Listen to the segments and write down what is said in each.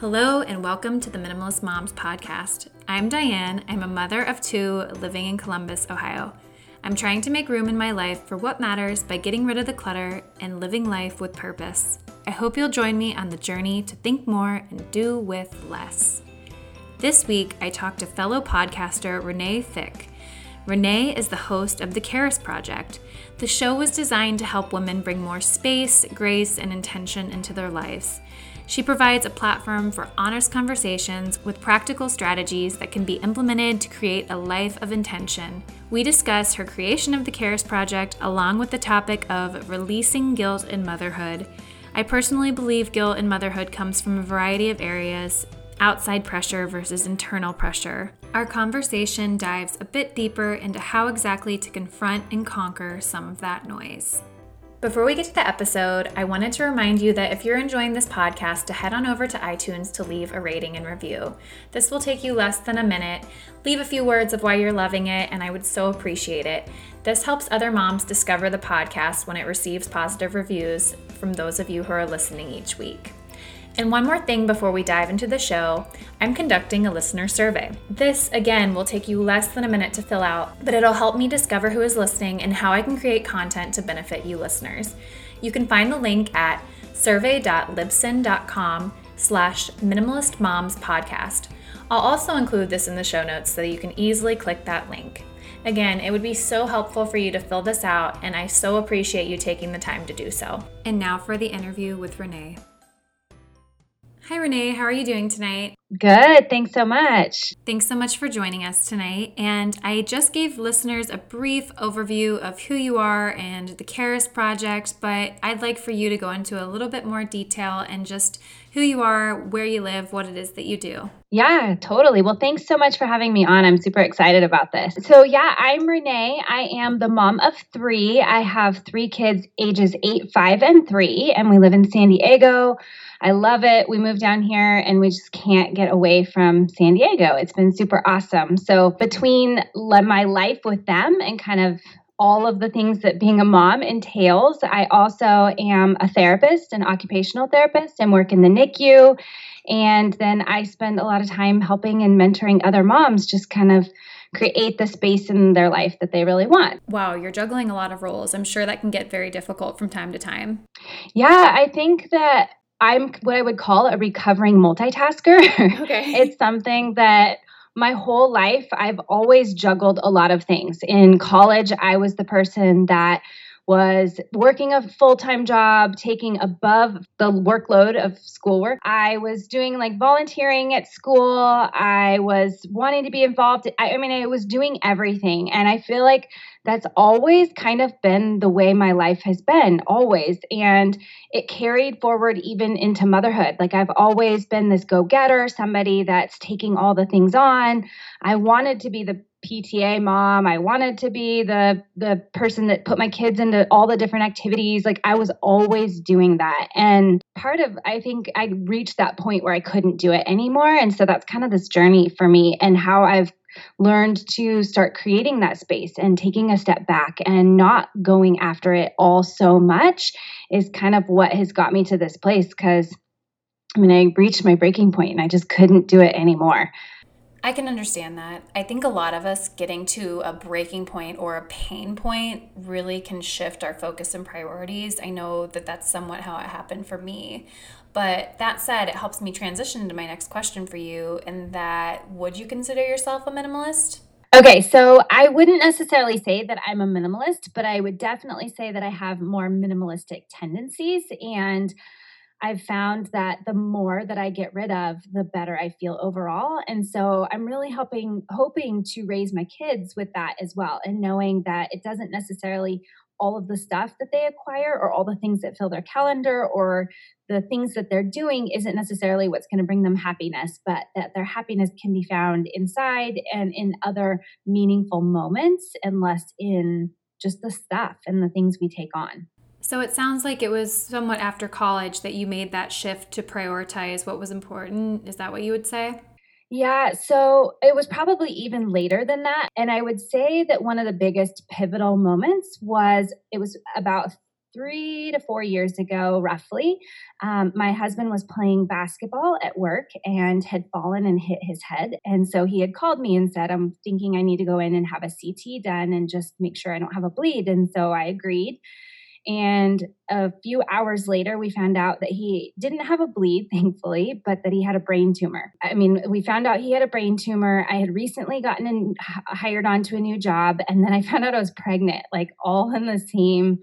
Hello, and welcome to the Minimalist Moms podcast. I'm Diane. I'm a mother of two living in Columbus, Ohio. I'm trying to make room in my life for what matters by getting rid of the clutter and living life with purpose. I hope you'll join me on the journey to think more and do with less. This week, I talked to fellow podcaster Renae Fieck. Renae is the host of The Charis Project. The show was designed to help women bring more space, grace, and intention into their lives. She provides a platform for honest conversations with practical strategies that can be implemented to create a life of intention. We discuss her creation of the Charis Project along with the topic of releasing guilt in motherhood. I personally believe guilt in motherhood comes from a variety of areas outside pressure versus internal pressure. Our conversation dives a bit deeper into how exactly to confront and conquer some of that noise. Before we get to the episode, I wanted to remind you that if you're enjoying this podcast, to head on over to iTunes to leave a rating and review. This will take you less than a minute. Leave a few words of why you're loving it, and I would so appreciate it. This helps other moms discover the podcast when it receives positive reviews from those of you who are listening each week. And one more thing before we dive into the show I'm conducting a listener survey. This, again, will take you less than a minute to fill out, but it'll help me discover who is listening and how I can create content to benefit you listeners. You can find the link at survey.libsyn.com slash minimalist moms podcast. I'll also include this in the show notes so that you can easily click that link. Again, it would be so helpful for you to fill this out, and I so appreciate you taking the time to do so. And now for the interview with Renae. Hi, Renae. How are you doing tonight? Good. Thanks so much. Thanks so much for joining us tonight. And I just gave listeners a brief overview of who you are and the Charis Project, but I'd like for you to go into a little bit more detail and just who you are, where you live, what it is that you do. Yeah, totally. Well, thanks so much for having me on. I'm super excited about this. So, yeah, I'm Renae. I am the mom of three. I have three kids, ages eight, five, and three, and we live in San Diego. I love it. We moved down here and we just can't get away from San Diego. It's been super awesome. So, between my life with them and kind of all of the things that being a mom entails, I also am a therapist, an occupational therapist, and work in the NICU. And then I spend a lot of time helping and mentoring other moms just kind of create the space in their life that they really want. Wow, you're juggling a lot of roles. I'm sure that can get very difficult from time to time. Yeah, I think that I'm what I would call a recovering multitasker. Okay. it's something that my whole life I've always juggled a lot of things. In college, I was the person that was working a full time job, taking above the workload of schoolwork. I was doing like volunteering at school. I was wanting to be involved. I, I mean, I was doing everything. And I feel like that's always kind of been the way my life has been, always. And it carried forward even into motherhood. Like I've always been this go getter, somebody that's taking all the things on. I wanted to be the PTA mom. I wanted to be the the person that put my kids into all the different activities. Like I was always doing that. And part of I think I reached that point where I couldn't do it anymore. And so that's kind of this journey for me and how I've learned to start creating that space and taking a step back and not going after it all so much is kind of what has got me to this place cuz I mean I reached my breaking point and I just couldn't do it anymore. I can understand that. I think a lot of us getting to a breaking point or a pain point really can shift our focus and priorities. I know that that's somewhat how it happened for me. But that said, it helps me transition to my next question for you, and that would you consider yourself a minimalist? Okay, so I wouldn't necessarily say that I'm a minimalist, but I would definitely say that I have more minimalistic tendencies. And I've found that the more that I get rid of, the better I feel overall. And so I'm really helping, hoping to raise my kids with that as well, and knowing that it doesn't necessarily all of the stuff that they acquire or all the things that fill their calendar or the things that they're doing isn't necessarily what's going to bring them happiness, but that their happiness can be found inside and in other meaningful moments and less in just the stuff and the things we take on. So it sounds like it was somewhat after college that you made that shift to prioritize what was important. Is that what you would say? Yeah, so it was probably even later than that. And I would say that one of the biggest pivotal moments was it was about three to four years ago, roughly, um, my husband was playing basketball at work and had fallen and hit his head. And so he had called me and said, I'm thinking I need to go in and have a CT done and just make sure I don't have a bleed. And so I agreed. And a few hours later, we found out that he didn't have a bleed, thankfully, but that he had a brain tumor. I mean, we found out he had a brain tumor. I had recently gotten in, hired onto a new job, and then I found out I was pregnant, like all in the same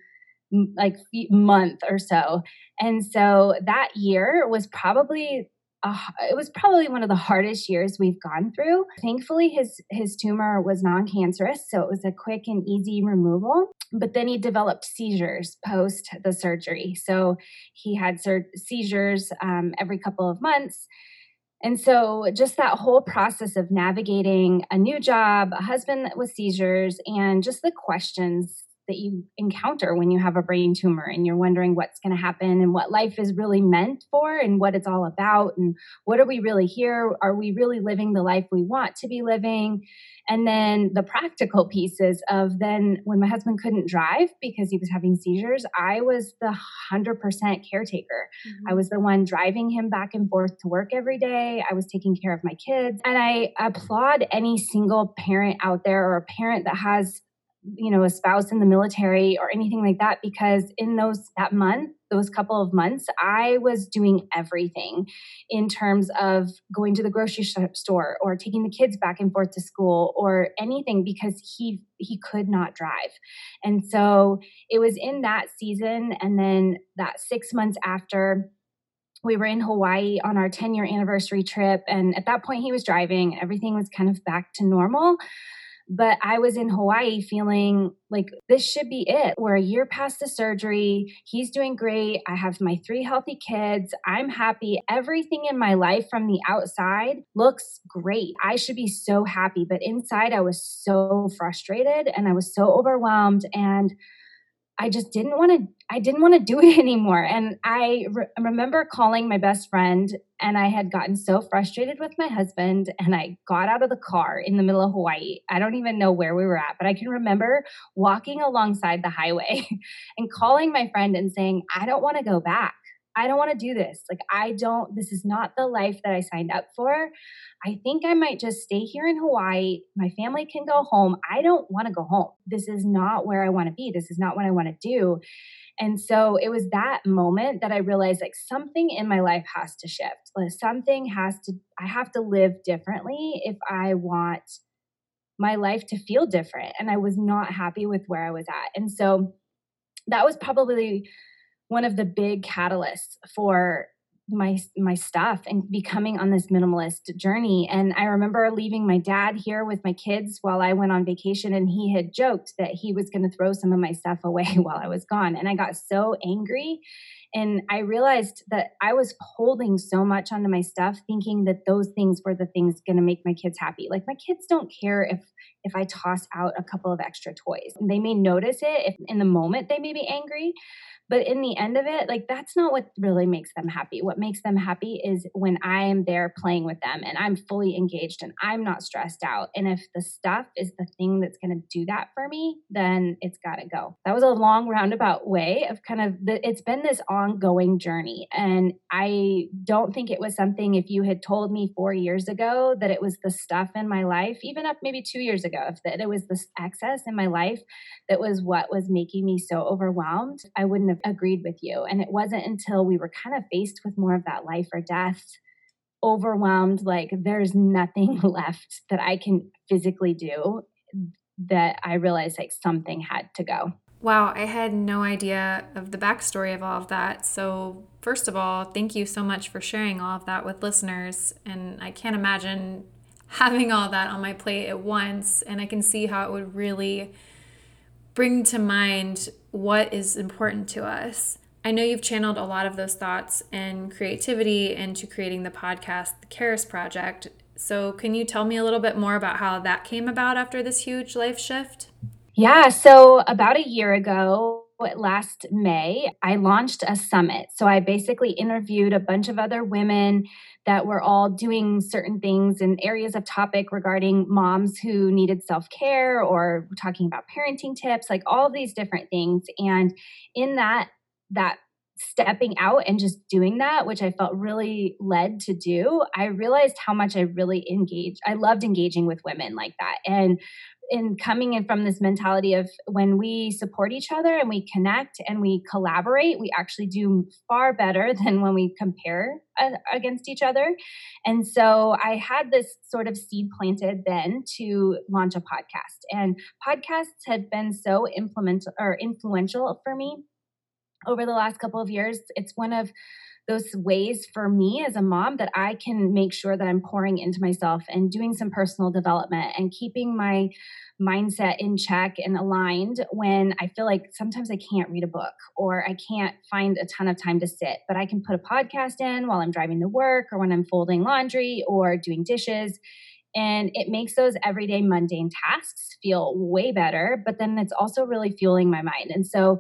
like month or so. And so that year was probably uh, it was probably one of the hardest years we've gone through. Thankfully, his his tumor was non-cancerous, so it was a quick and easy removal. But then he developed seizures post the surgery, so he had sur- seizures um, every couple of months. And so, just that whole process of navigating a new job, a husband with seizures, and just the questions that you encounter when you have a brain tumor and you're wondering what's going to happen and what life is really meant for and what it's all about and what are we really here? Are we really living the life we want to be living? And then the practical pieces of then when my husband couldn't drive because he was having seizures i was the 100% caretaker. Mm-hmm. i was the one driving him back and forth to work every day. I was taking care of my kids. And i applaud any single parent out there or a parent that has you know a spouse in the military or anything like that because in those that month those couple of months i was doing everything in terms of going to the grocery store or taking the kids back and forth to school or anything because he he could not drive and so it was in that season and then that 6 months after we were in Hawaii on our 10 year anniversary trip. And at that point, he was driving. Everything was kind of back to normal. But I was in Hawaii feeling like this should be it. We're a year past the surgery. He's doing great. I have my three healthy kids. I'm happy. Everything in my life from the outside looks great. I should be so happy. But inside, I was so frustrated and I was so overwhelmed. And I just didn't want to I didn't want to do it anymore and I re- remember calling my best friend and I had gotten so frustrated with my husband and I got out of the car in the middle of Hawaii. I don't even know where we were at, but I can remember walking alongside the highway and calling my friend and saying, "I don't want to go back. I don't want to do this. Like, I don't, this is not the life that I signed up for. I think I might just stay here in Hawaii. My family can go home. I don't want to go home. This is not where I want to be. This is not what I want to do. And so it was that moment that I realized like something in my life has to shift. Like something has to, I have to live differently if I want my life to feel different. And I was not happy with where I was at. And so that was probably one of the big catalysts for my my stuff and becoming on this minimalist journey. And i remember leaving my dad here with my kids while i went on vacation and he had joked that he was going to throw some of my stuff away while i was gone. And i got so angry and i realized that i was holding so much onto my stuff thinking that those things were the things going to make my kids happy. Like my kids don't care if if i toss out a couple of extra toys they may notice it if in the moment they may be angry but in the end of it, like that's not what really makes them happy. What makes them happy is when I am there playing with them and I'm fully engaged and I'm not stressed out. And if the stuff is the thing that's going to do that for me, then it's got to go. That was a long roundabout way of kind of the, it's been this ongoing journey. And I don't think it was something if you had told me four years ago that it was the stuff in my life, even up maybe two years ago, if that it was this excess in my life that was what was making me so overwhelmed, I wouldn't have agreed with you. And it wasn't until we were kind of faced with more of that life or death, overwhelmed, like there's nothing left that I can physically do, that I realized like something had to go. Wow, I had no idea of the backstory of all of that. So, first of all, thank you so much for sharing all of that with listeners. And I can't imagine having all that on my plate at once. And I can see how it would really bring to mind what is important to us. I know you've channeled a lot of those thoughts and creativity into creating the podcast, The Charis Project. So, can you tell me a little bit more about how that came about after this huge life shift? Yeah. So, about a year ago, last May, I launched a summit. So I basically interviewed a bunch of other women that were all doing certain things in areas of topic regarding moms who needed self care or talking about parenting tips, like all these different things. And in that, that stepping out and just doing that, which I felt really led to do, I realized how much I really engaged. I loved engaging with women like that. And in coming in from this mentality of when we support each other and we connect and we collaborate, we actually do far better than when we compare uh, against each other. And so I had this sort of seed planted then to launch a podcast. And podcasts have been so implemental or influential for me over the last couple of years. It's one of those ways for me as a mom that I can make sure that I'm pouring into myself and doing some personal development and keeping my mindset in check and aligned when I feel like sometimes I can't read a book or I can't find a ton of time to sit, but I can put a podcast in while I'm driving to work or when I'm folding laundry or doing dishes. And it makes those everyday mundane tasks feel way better, but then it's also really fueling my mind. And so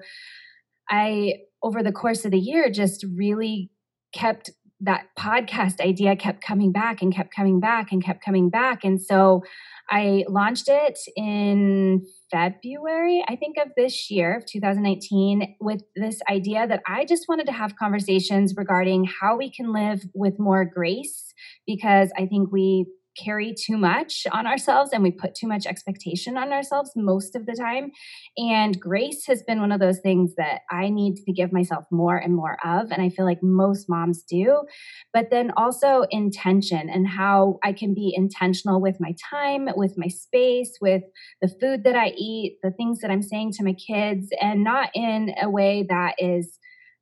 I, over the course of the year, just really kept that podcast idea kept coming back and kept coming back and kept coming back. And so I launched it in February, I think, of this year, of 2019, with this idea that I just wanted to have conversations regarding how we can live with more grace because I think we carry too much on ourselves and we put too much expectation on ourselves most of the time. And grace has been one of those things that I need to give myself more and more of. And I feel like most moms do. But then also intention and how I can be intentional with my time, with my space, with the food that I eat, the things that I'm saying to my kids, and not in a way that is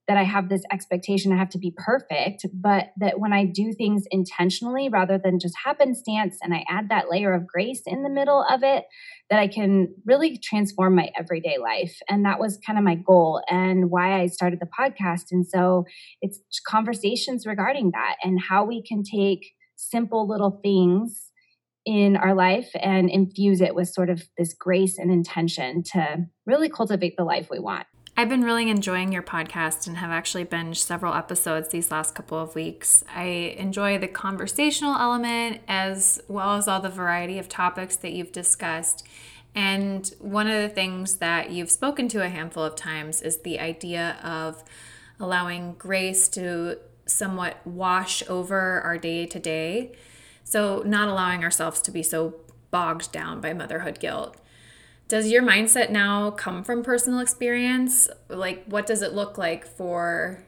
that I have this expectation I have to be perfect, but that when I do things intentionally rather than just happenstance and I add that layer of grace in the middle of it, that I can really transform my everyday life. And that was kind of my goal and why I started the podcast. And so it's conversations regarding that and how we can take simple little things in our life and infuse it with sort of this grace and intention to really cultivate the life we want. I've been really enjoying your podcast and have actually binged several episodes these last couple of weeks. I enjoy the conversational element as well as all the variety of topics that you've discussed. And one of the things that you've spoken to a handful of times is the idea of allowing grace to somewhat wash over our day to day. So, not allowing ourselves to be so bogged down by motherhood guilt does your mindset now come from personal experience? Like, what does it look like for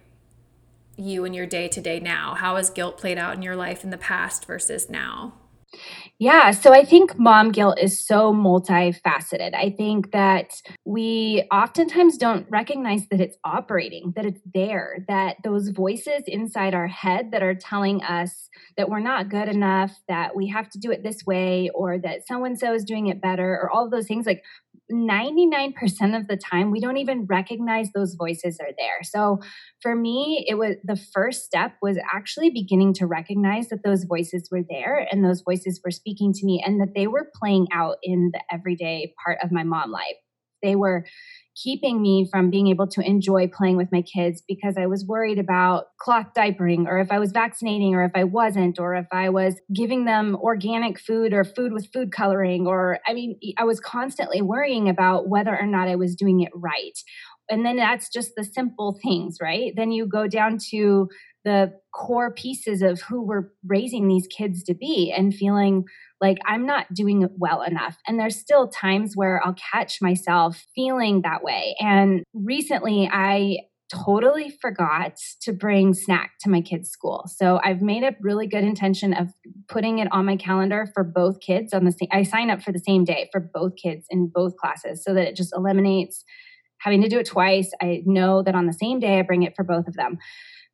you in your day to day now? How has guilt played out in your life in the past versus now? Yeah, so I think mom guilt is so multifaceted. I think that we oftentimes don't recognize that it's operating, that it's there, that those voices inside our head that are telling us that we're not good enough, that we have to do it this way, or that so and so is doing it better, or all of those things. Like 99% of the time we don't even recognize those voices are there. So for me it was the first step was actually beginning to recognize that those voices were there and those voices were speaking to me and that they were playing out in the everyday part of my mom life they were keeping me from being able to enjoy playing with my kids because I was worried about cloth diapering or if I was vaccinating or if I wasn't or if I was giving them organic food or food with food coloring or I mean I was constantly worrying about whether or not I was doing it right. And then that's just the simple things, right? Then you go down to the core pieces of who we're raising these kids to be and feeling like I'm not doing it well enough. And there's still times where I'll catch myself feeling that way. And recently I totally forgot to bring snack to my kids' school. So I've made a really good intention of putting it on my calendar for both kids on the same I sign up for the same day for both kids in both classes so that it just eliminates having to do it twice. I know that on the same day I bring it for both of them.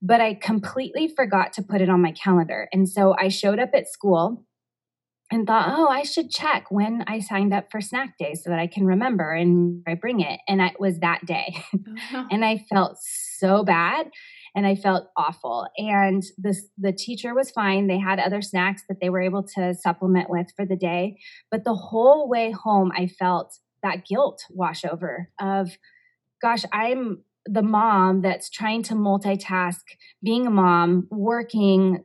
But I completely forgot to put it on my calendar. And so I showed up at school and thought, oh, I should check when I signed up for snack day so that I can remember and I bring it. And it was that day. Oh. and I felt so bad and I felt awful. And this the teacher was fine. They had other snacks that they were able to supplement with for the day. But the whole way home, I felt that guilt wash over of gosh, I'm the mom that's trying to multitask, being a mom, working,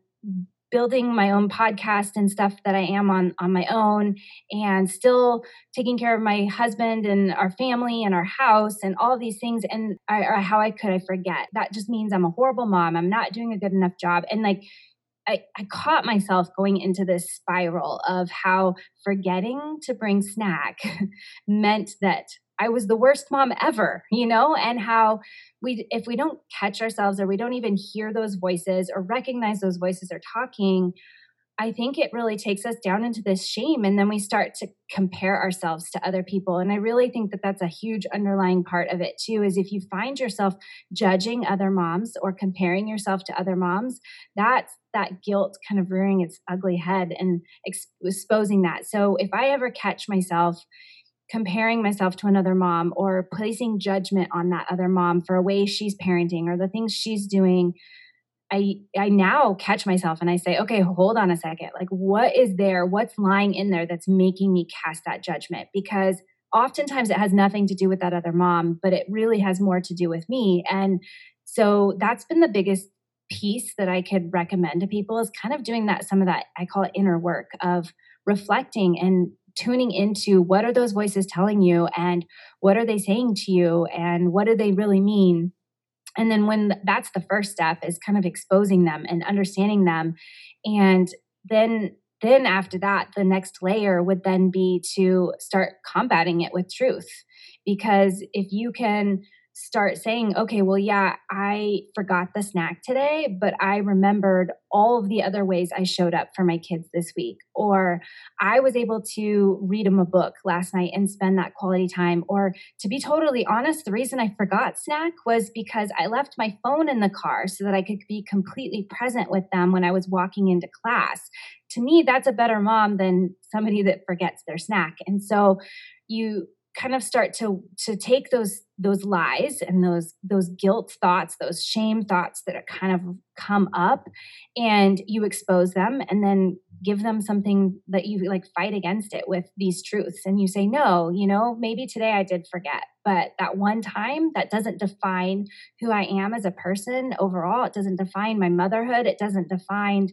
building my own podcast and stuff that I am on on my own and still taking care of my husband and our family and our house and all these things and I, how I could I forget. That just means I'm a horrible mom. I'm not doing a good enough job. And like I, I caught myself going into this spiral of how forgetting to bring snack meant that I was the worst mom ever, you know, and how we, if we don't catch ourselves or we don't even hear those voices or recognize those voices are talking, I think it really takes us down into this shame. And then we start to compare ourselves to other people. And I really think that that's a huge underlying part of it, too, is if you find yourself judging other moms or comparing yourself to other moms, that's that guilt kind of rearing its ugly head and exposing that. So if I ever catch myself comparing myself to another mom or placing judgment on that other mom for a way she's parenting or the things she's doing i i now catch myself and i say okay hold on a second. Like what is there? What's lying in there that's making me cast that judgment? Because oftentimes it has nothing to do with that other mom but it really has more to do with me. And so that's been the biggest piece that i could recommend to people is kind of doing that some of that i call it inner work of reflecting and tuning into what are those voices telling you and what are they saying to you and what do they really mean. And then when that's the first step is kind of exposing them and understanding them. And then then after that the next layer would then be to start combating it with truth. Because if you can start saying, okay, well, yeah, I forgot the snack today, but I remembered all of the other ways I showed up for my kids this week. Or I was able to read them a book last night and spend that quality time. Or to be totally honest, the reason I forgot snack was because I left my phone in the car so that I could be completely present with them when I was walking into class. To me, that's a better mom than somebody that forgets their snack. And so you kind of start to to take those those lies and those those guilt thoughts those shame thoughts that are kind of come up and you expose them and then give them something that you like fight against it with these truths. And you say no you know maybe today i did forget. But that one time that doesn't define who i am as a person overall. It doesn't define my motherhood. It doesn't define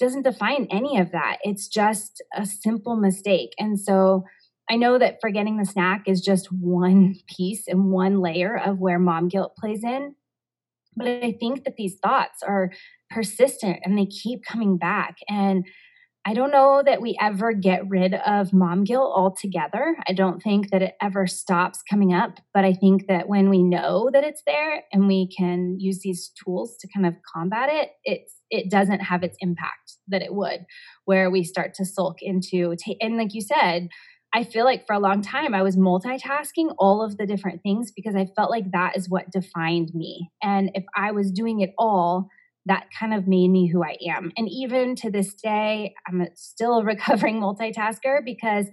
doesn't define any of that. It's just a simple mistake. And so I know that forgetting the snack is just one piece and one layer of where mom guilt plays in. But I think that these thoughts are persistent and they keep coming back. And I don't know that we ever get rid of mom guilt altogether. I don't think that it ever stops coming up. But I think that when we know that it's there and we can use these tools to kind of combat it, it's it doesn't have its impact that it would, where we start to sulk into and like you said, I feel like for a long time I was multitasking all of the different things because I felt like that is what defined me. And if I was doing it all, that kind of made me who I am. And even to this day, I'm still a recovering multitasker because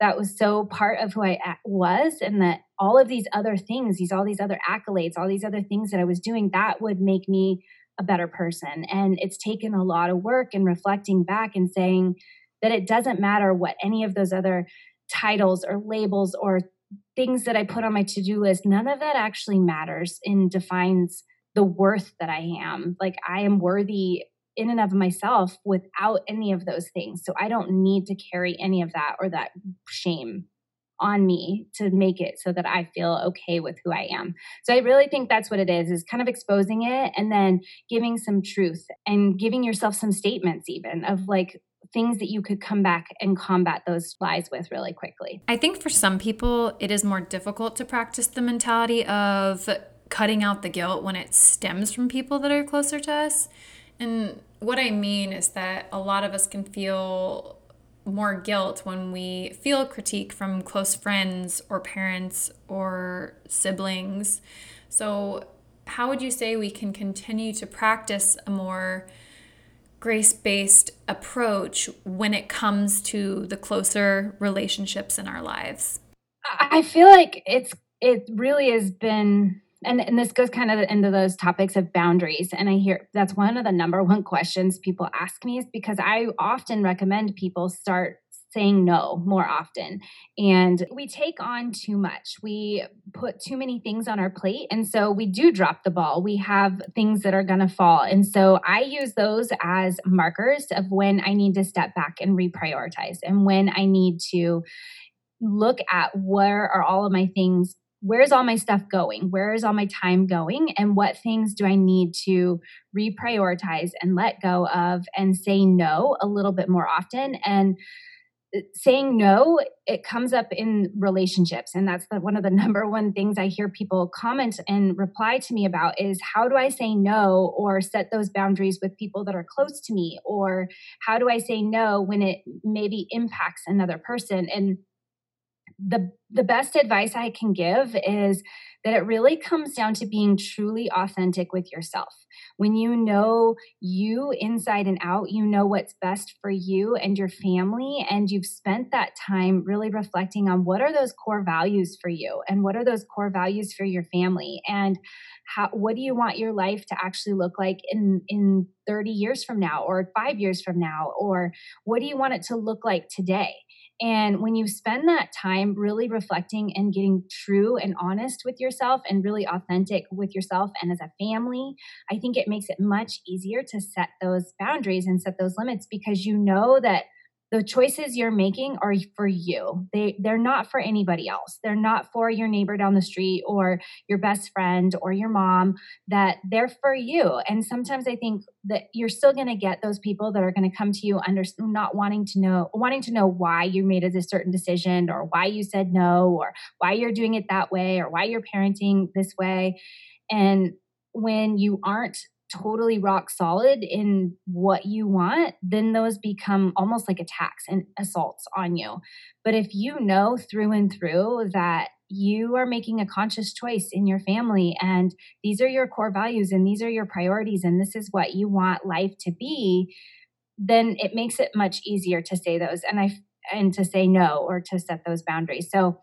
that was so part of who I was. And that all of these other things, these all these other accolades, all these other things that I was doing, that would make me a better person. And it's taken a lot of work and reflecting back and saying that it doesn't matter what any of those other titles or labels or things that I put on my to do list, none of that actually matters and defines the worth that I am. Like I am worthy in and of myself without any of those things. So I don't need to carry any of that or that shame on me to make it so that I feel okay with who I am. So I really think that's what it is is kind of exposing it and then giving some truth and giving yourself some statements even of like things that you could come back and combat those lies with really quickly. I think for some people, it is more difficult to practice the mentality of cutting out the guilt when it stems from people that are closer to us. And what I mean is that a lot of us can feel more guilt when we feel critique from close friends or parents or siblings. So, how would you say we can continue to practice a more grace based approach when it comes to the closer relationships in our lives? I feel like it's it really has been and, and this goes kind of into those topics of boundaries and i hear that's one of the number one questions people ask me is because i often recommend people start saying no more often. And we take on too much. We put too many things on our plate. And so we do drop the ball. We have things that are going to fall. And so I use those as markers of when I need to step back and reprioritize and when I need to look at where are all of my things where's all my stuff going? Where is all my time going? And what things do I need to reprioritize and let go of and say no a little bit more often? And saying no it comes up in relationships. And that's the, one of the number one things i hear people comment and reply to me about is how do i say no or set those boundaries with people that are close to me? Or how do i say no when it maybe impacts another person? And the the best advice i can give is that it really comes down to being truly authentic with yourself. When you know you inside and out, you know what's best for you and your family, and you've spent that time really reflecting on what are those core values for you and what are those core values for your family and how what do you want your life to actually look like in in 30 years from now or 5 years from now or what do you want it to look like today and when you spend that time really reflecting and getting true and honest with yourself and really authentic with yourself and as a family, I think it makes it much easier to set those boundaries and set those limits because you know that the choices you're making are for you. They they're not for anybody else. They're not for your neighbor down the street or your best friend or your mom that they're for you. And sometimes i think that you're still going to get those people that are going to come to you under not wanting to know wanting to know why you made a certain decision or why you said no or why you're doing it that way or why you're parenting this way. And when you aren't totally rock solid in what you want, then those become almost like attacks and assaults on you. But if you know through and through that you are making a conscious choice in your family and these are your core values and these are your priorities and this is what you want life to be, then it makes it much easier to say those and I and to say no or to set those boundaries. So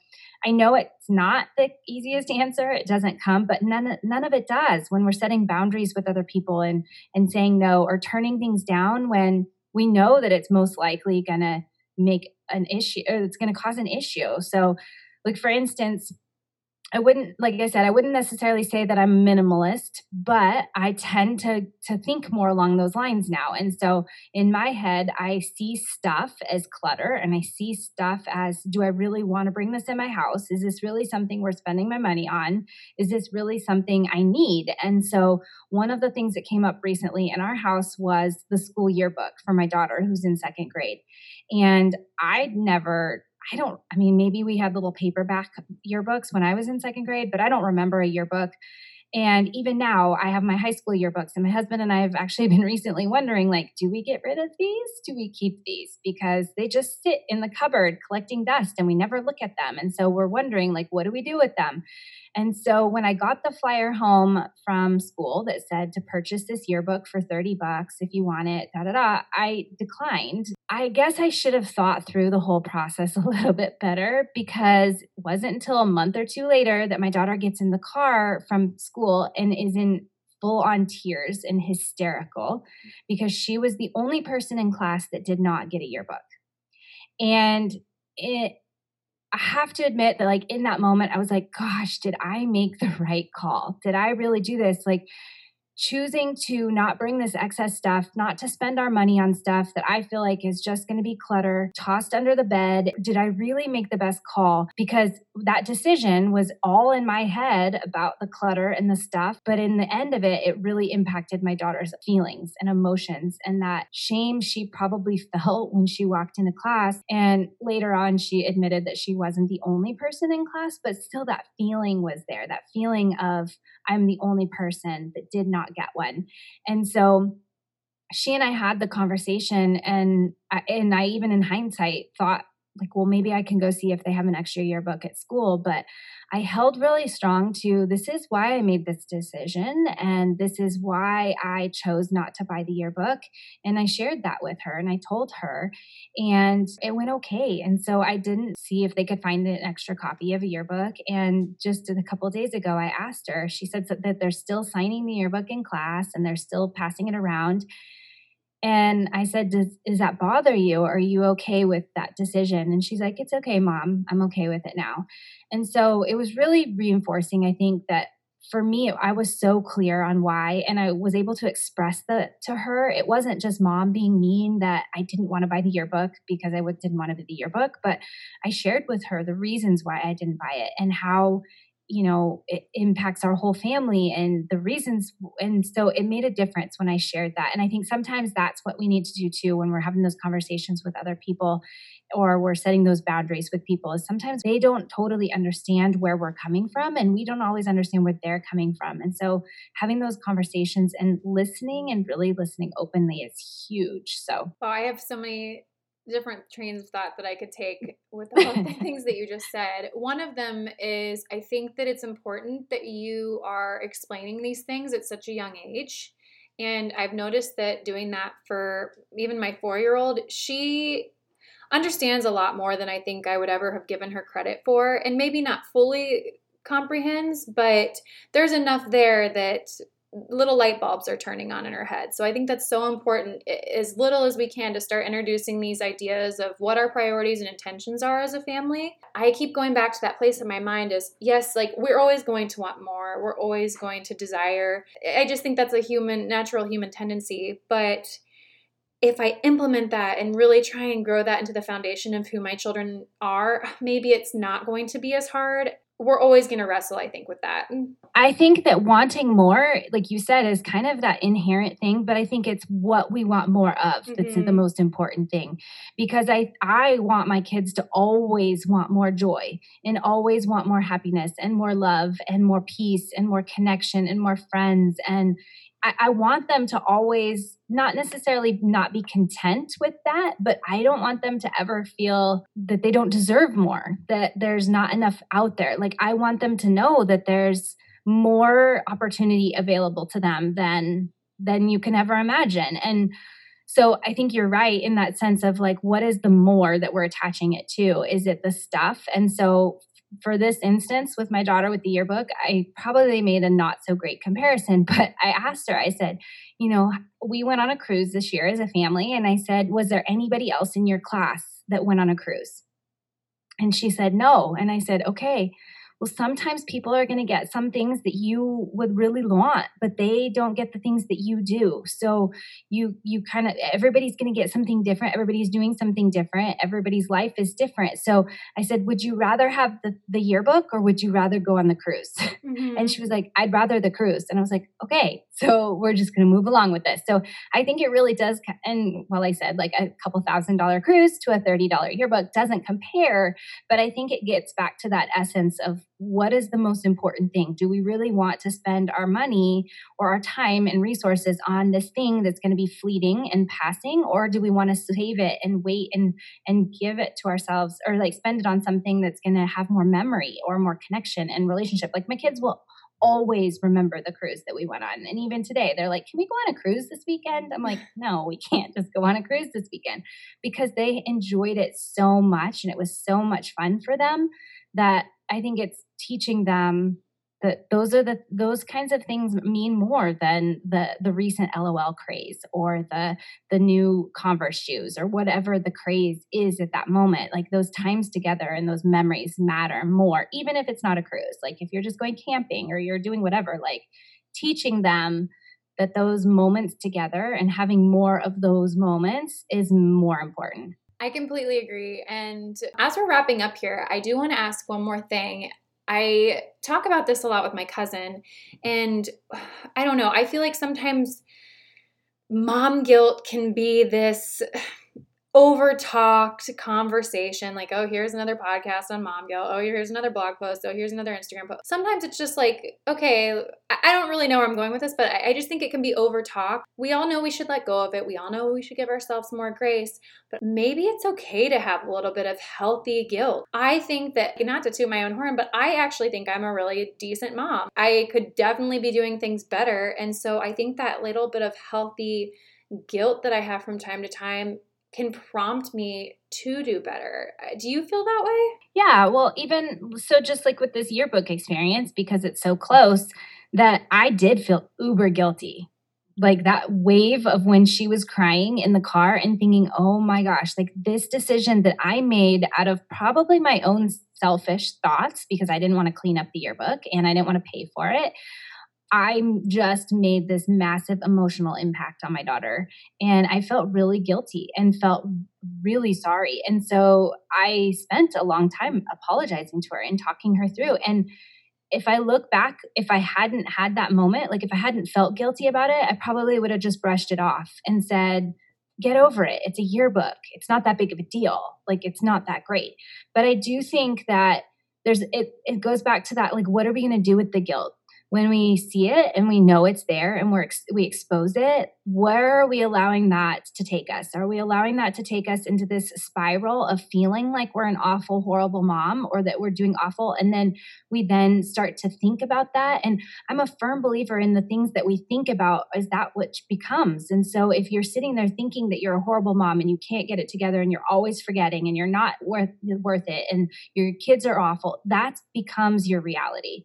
I know it's not the easiest answer. It doesn't come, but none none of it does when we're setting boundaries with other people and and saying no or turning things down when we know that it's most likely going to make an issue it's going to cause an issue. So like for instance, I wouldn't, like I said, I wouldn't necessarily say that I'm minimalist, but I tend to to think more along those lines now. And so in my head, I see stuff as clutter, and I see stuff as, do I really want to bring this in my house? Is this really something we're spending my money on? Is this really something I need? And so one of the things that came up recently in our house was the school yearbook for my daughter, who's in second grade, and I'd never I don't, I mean, maybe we had little paperback yearbooks when I was in second grade, but I don't remember a yearbook. And even now, I have my high school yearbooks, and my husband and I have actually been recently wondering, like, do we get rid of these? Do we keep these? Because they just sit in the cupboard collecting dust, and we never look at them. And so we're wondering, like, what do we do with them? And so when I got the flyer home from school that said to purchase this yearbook for 30 bucks if you want it, da da da, I declined. I guess I should have thought through the whole process a little bit better because it wasn't until a month or two later that my daughter gets in the car from school and is in full on tears and hysterical because she was the only person in class that did not get a yearbook. And it I have to admit that, like, in that moment, I was like, gosh, did I make the right call? Did I really do this? Like, choosing to not bring this excess stuff, not to spend our money on stuff that I feel like is just going to be clutter, tossed under the bed. Did I really make the best call? Because that decision was all in my head about the clutter and the stuff. But in the end of it, it really impacted my daughter's feelings and emotions and that shame she probably felt when she walked into class. And later on, she admitted that she wasn't the only person in class, but still that feeling was there that feeling of, I'm the only person that did not get one. And so she and I had the conversation and I, and I even in hindsight thought like well maybe I can go see if they have an extra yearbook at school but I held really strong to this is why I made this decision and this is why I chose not to buy the yearbook. And I shared that with her and I told her, and it went okay. And so I didn't see if they could find an extra copy of a yearbook. And just a couple days ago, I asked her, she said that they're still signing the yearbook in class and they're still passing it around And I said, Does, Does that bother you? Are you okay with that decision? And she's like, It's okay, mom. I'm okay with it now. And so it was really reinforcing, I think, that for me, I was so clear on why, and I was able to express that to her. It wasn't just mom being mean that I didn't want to buy the yearbook because I didn't want to buy the yearbook, but I shared with her the reasons why I didn't buy it and how you know it impacts our whole family and the reasons and so it made a difference when i shared that and i think sometimes that's what we need to do too when we're having those conversations with other people or we're setting those boundaries with people is sometimes they don't totally understand where we're coming from and we don't always understand where they're coming from and so having those conversations and listening and really listening openly is huge so. Well i have so many different trains of thought that I could take with all the things that you just said. One of them is I think that it's important that you are explaining these things at such a young age. And I've noticed that doing that for even my four year old, she understands a lot more than I think I would ever have given her credit for. And maybe not fully comprehends, but there's enough there that little light bulbs are turning on in her head. So I think that's so important, as little as we can, to start introducing these ideas of what our priorities and intentions are as a family. I keep going back to that place in my mind is yes, like we're always going to want more, we're always going to desire. I just think that's a human, natural human tendency. But if I implement that and really try and grow that into the foundation of who my children are, maybe it's not going to be as hard we're always going to wrestle, I think, with that. I think that wanting more, like you said, is kind of that inherent thing, but I think it's what we want more of that's mm-hmm. the most important thing. Because I I want my kids to always want more joy and always want more happiness and more love and more peace and more connection and more friends and I, I want them to always not necessarily not be content with that, but I don't want them to ever feel that they don't deserve more, that there's not enough out there. Like, I want them to know that there's more opportunity available to them than than you can ever imagine. And so I think you're right in that sense of like, what is the more that we're attaching it to? Is it the stuff? And so for this instance with my daughter with the yearbook, I probably made a not so great comparison, but I asked her, I said, you know, we went on a cruise this year as a family. And I said, was there anybody else in your class that went on a cruise? And she said, no. And I said, okay, well sometimes people are going to get some things that you would really want but they don't get the things that you do. So you you kind of everybody's going to get something different. Everybody's doing something different. Everybody's life is different. So i said would you rather have the, the yearbook or would you rather go on the cruise? Mm-hmm. and she was like i'd rather the cruise. And i was like okay so we're just going to move along with this. So i think it really does and well i said like a couple thousand dollar cruise to a $30 yearbook doesn't compare but i think it gets back to that essence of what is the most important thing? Do we really want to spend our money or our time and resources on this thing that's going to be fleeting and passing or do we want to save it and wait and and give it to ourselves or like spend it on something that's going to have more memory or more connection and relationship? Like my kids will always remember the cruise that we went on. And even today, they're like, Can we go on a cruise this weekend? I'm like, No, we can't just go on a cruise this weekend because they enjoyed it so much and it was so much fun for them that I think it's teaching them that those are the those kinds of things mean more than the the recent LOL craze or the the new Converse shoes or whatever the craze is at that moment. Like those times together and those memories matter more, even if it's not a cruise. Like if you're just going camping or you're doing whatever, like teaching them that those moments together and having more of those moments is more important. I completely agree. And as we're wrapping up here, I do want to ask one more thing. I talk about this a lot with my cousin, and I don't know, I feel like sometimes mom guilt can be this over talked conversation like oh here's another podcast on mom guilt oh here's another blog post. Oh here's another instagram post. Sometimes it's just like okay i don't really know where i'm going with this but i just think it can be over talked we all know we should let go of it. We all know we should give ourselves more grace but maybe it's okay to have a little bit of healthy guilt. I think that not to toot my own horn but i actually think i'm a really decent mom. I could definitely be doing things better and so i think that little bit of healthy guilt that i have from time to time can prompt me to do better. Uh, do you feel that way? Yeah, well, even so, just like with this yearbook experience, because it's so close, that I did feel uber guilty like that wave of when she was crying in the car and thinking, oh my gosh, like this decision that I made out of probably my own selfish thoughts because I didn't want to clean up the yearbook and I didn't want to pay for it. I just made this massive emotional impact on my daughter. And I felt really guilty and felt really sorry. And so I spent a long time apologizing to her and talking her through. And if I look back, if I hadn't had that moment, like if I hadn't felt guilty about it, I probably would have just brushed it off and said, get over it. It's a yearbook. It's not that big of a deal. Like it's not that great. But I do think that there's it it goes back to that like what are we going to do with the guilt? When we see it and we know it's there and we're ex- we expose it where are we allowing that to take us? Are we allowing that to take us into this spiral of feeling like we're an awful horrible mom or that we're doing awful? And then we then start to think about that. And i'm a firm believer in the things that we think about is that which becomes. And so if you're sitting there thinking that you're a horrible mom and you can't get it together and you're always forgetting and you're not worth worth it and your kids are awful that becomes your reality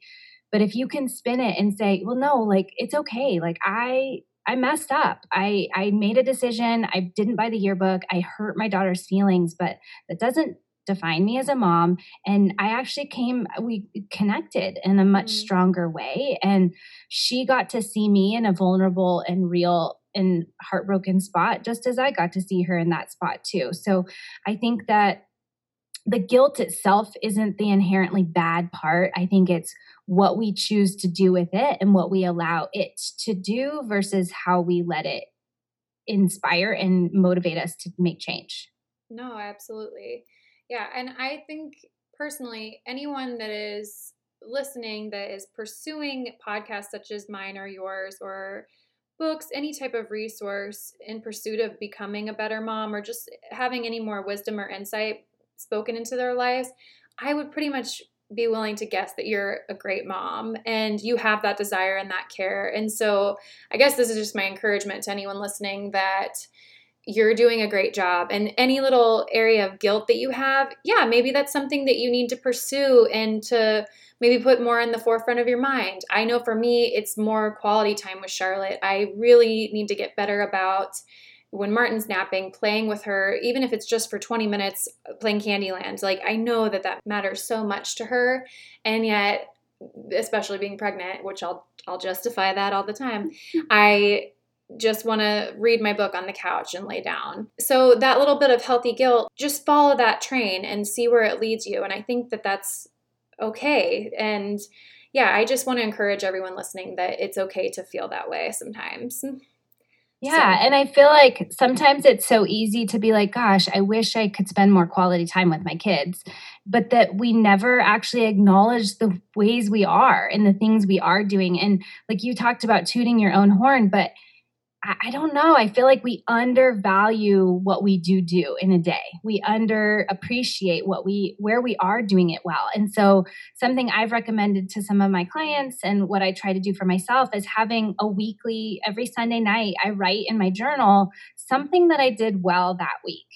but if you can spin it and say, well, no, like it's okay. Like I, I messed up. I, I made a decision. I didn't buy the yearbook. I hurt my daughter's feelings, but that doesn't define me as a mom. And I actually came, we connected in a much mm-hmm. stronger way. And she got to see me in a vulnerable and real and heartbroken spot, just as I got to see her in that spot too. So I think that the guilt itself isn't the inherently bad part. I think it's what we choose to do with it and what we allow it to do versus how we let it inspire and motivate us to make change. No, absolutely. Yeah. And I think personally, anyone that is listening that is pursuing podcasts such as mine or yours or books, any type of resource in pursuit of becoming a better mom or just having any more wisdom or insight spoken into their lives, I would pretty much be willing to guess that you're a great mom and you have that desire and that care. And so I guess this is just my encouragement to anyone listening that you're doing a great job and any little area of guilt that you have, yeah, maybe that's something that you need to pursue and to maybe put more in the forefront of your mind. I know for me, it's more quality time with Charlotte. I really need to get better about when Martin's napping, playing with her, even if it's just for 20 minutes playing Candyland. Like, I know that that matters so much to her. And yet, especially being pregnant, which I'll, I'll justify that all the time, I just want to read my book on the couch and lay down. So, that little bit of healthy guilt, just follow that train and see where it leads you. And I think that that's okay. And yeah, I just want to encourage everyone listening that it's okay to feel that way sometimes. Yeah. So. And I feel like sometimes it's so easy to be like, gosh, I wish I could spend more quality time with my kids, but that we never actually acknowledge the ways we are and the things we are doing. And like you talked about tooting your own horn, but I don't know. I feel like we undervalue what we do do in a day. We under appreciate what we where we are doing it well. And so something I've recommended to some of my clients and what I try to do for myself is having a weekly every Sunday night I write in my journal something that I did well that week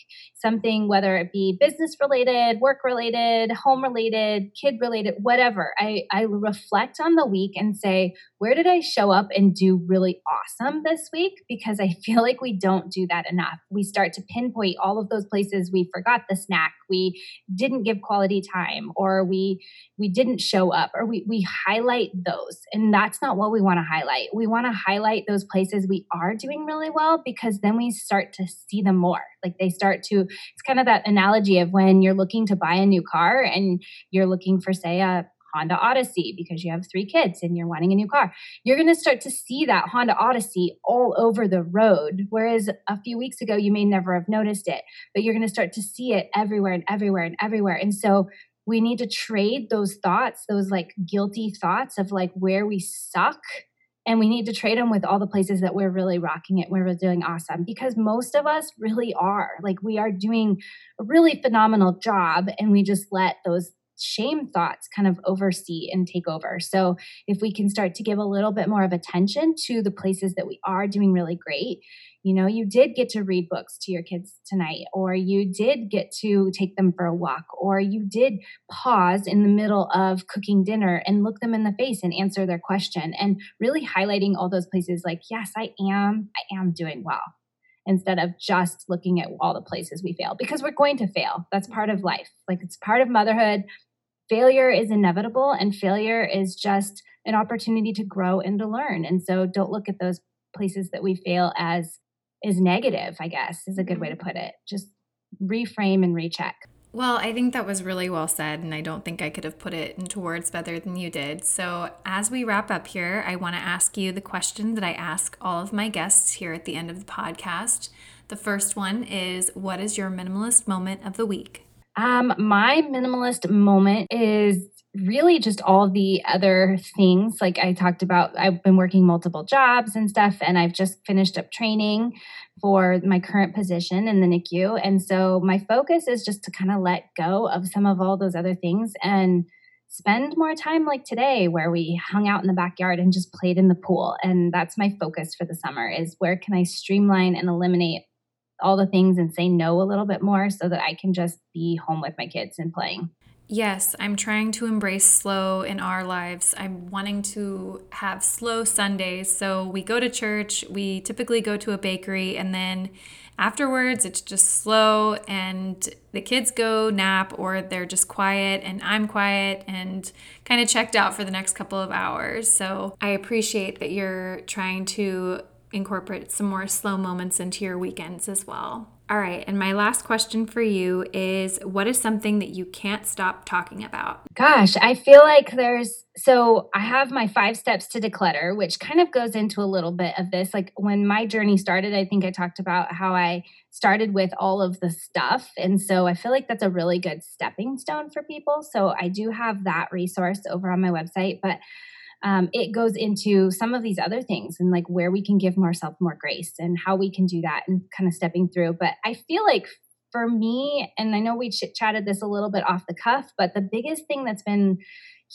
something, whether it be business related, work related, home related, kid related, whatever. I, I reflect on the week and say, where did I show up and do really awesome this week? Because I feel like we don't do that enough. We start to pinpoint all of those places we forgot the snack, we didn't give quality time, or we we didn't show up, or we we highlight those. And that's not what we want to highlight. We want to highlight those places we are doing really well because then we start to see them more. Like they start to it's kind of that analogy of when you're looking to buy a new car and you're looking for, say, a Honda Odyssey because you have three kids and you're wanting a new car. You're going to start to see that Honda Odyssey all over the road. Whereas a few weeks ago, you may never have noticed it, but you're going to start to see it everywhere and everywhere and everywhere. And so we need to trade those thoughts, those like guilty thoughts of like where we suck and we need to trade them with all the places that we're really rocking it where we're doing awesome because most of us really are like we are doing a really phenomenal job and we just let those shame thoughts kind of oversee and take over. So if we can start to give a little bit more of attention to the places that we are doing really great, you know, you did get to read books to your kids tonight, or you did get to take them for a walk, or you did pause in the middle of cooking dinner and look them in the face and answer their question and really highlighting all those places like, yes, I am, I am doing well instead of just looking at all the places we fail because we're going to fail. That's part of life. Like it's part of motherhood. Failure is inevitable and failure is just an opportunity to grow and to learn. And so don't look at those places that we fail as is negative, I guess is a good way to mm-hmm. put it. Just reframe and recheck. Well, I think that was really well said, and I don't think I could have put it into words better than you did. So, as we wrap up here, I want to ask you the question that I ask all of my guests here at the end of the podcast. The first one is What is your minimalist moment of the week? Um, my minimalist moment is really just all the other things. Like i talked about i've been working multiple jobs and stuff and i've just finished up training for my current position in the nicu and so my focus is just to kind of let go of some of all those other things and spend more time like today where we hung out in the backyard and just played in the pool. And that's my focus for the summer is where can i streamline and eliminate all the things and say no a little bit more so that i can just be home with my kids and playing Yes, I'm trying to embrace slow in our lives. I'm wanting to have slow Sundays. So we go to church, we typically go to a bakery, and then afterwards it's just slow and the kids go nap or they're just quiet and I'm quiet and kind of checked out for the next couple of hours. So I appreciate that you're trying to incorporate some more slow moments into your weekends as well. All right, and my last question for you is what is something that you can't stop talking about? Gosh, I feel like there's so I have my five steps to declutter, which kind of goes into a little bit of this. Like when my journey started, I think I talked about how I started with all of the stuff. And so I feel like that's a really good stepping stone for people. So I do have that resource over on my website, but um, it goes into some of these other things and like where we can give ourselves more grace and how we can do that and kind of stepping through. But I feel like for me, and I know we ch- chatted this a little bit off the cuff, but the biggest thing that's been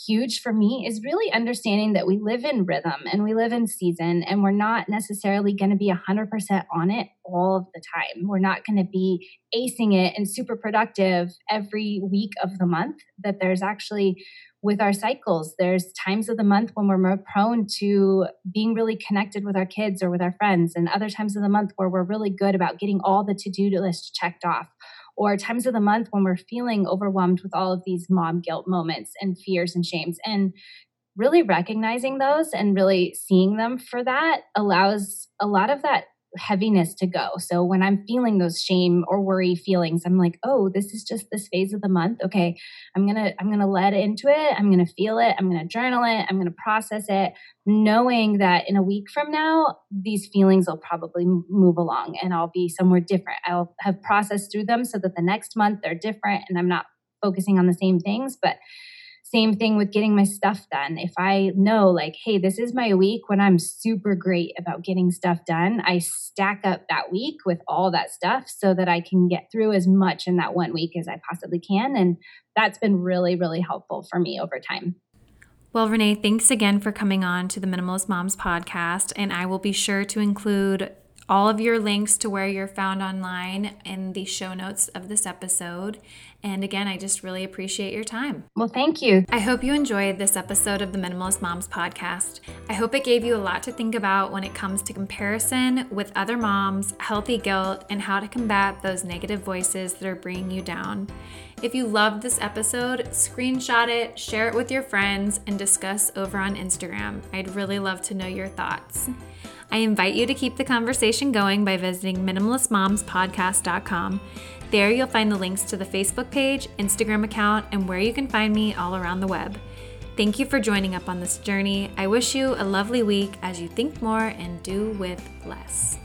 huge for me is really understanding that we live in rhythm and we live in season and we're not necessarily going to be 100% on it all of the time. We're not going to be acing it and super productive every week of the month, that there's actually with our cycles. There's times of the month when we're more prone to being really connected with our kids or with our friends, and other times of the month where we're really good about getting all the to do list checked off, or times of the month when we're feeling overwhelmed with all of these mom guilt moments and fears and shames. And really recognizing those and really seeing them for that allows a lot of that heaviness to go. So when I'm feeling those shame or worry feelings, I'm like, "Oh, this is just this phase of the month. Okay, I'm going to I'm to let into it. I'm going to feel it. I'm going to journal it. I'm going to process it, knowing that in a week from now, these feelings will probably move along and I'll be somewhere different. I'll have processed through them so that the next month they're different and I'm not focusing on the same things, but same thing with getting my stuff done. If I know, like, hey, this is my week when I'm super great about getting stuff done, I stack up that week with all that stuff so that I can get through as much in that one week as I possibly can. And that's been really, really helpful for me over time. Well, Renae, thanks again for coming on to the Minimalist Moms podcast. And I will be sure to include all of your links to where you're found online in the show notes of this episode. And again, I just really appreciate your time. Well, thank you. I hope you enjoyed this episode of the Minimalist Moms podcast. I hope it gave you a lot to think about when it comes to comparison with other moms, healthy guilt, and how to combat those negative voices that are bringing you down. If you loved this episode, screenshot it, share it with your friends, and discuss over on Instagram. I'd really love to know your thoughts. I invite you to keep the conversation going by visiting minimalistmomspodcast.com. There you'll find the links to the Facebook page, Instagram account, and where you can find me all around the web. Thank you for joining up on this journey. I wish you a lovely week as you think more and do with less.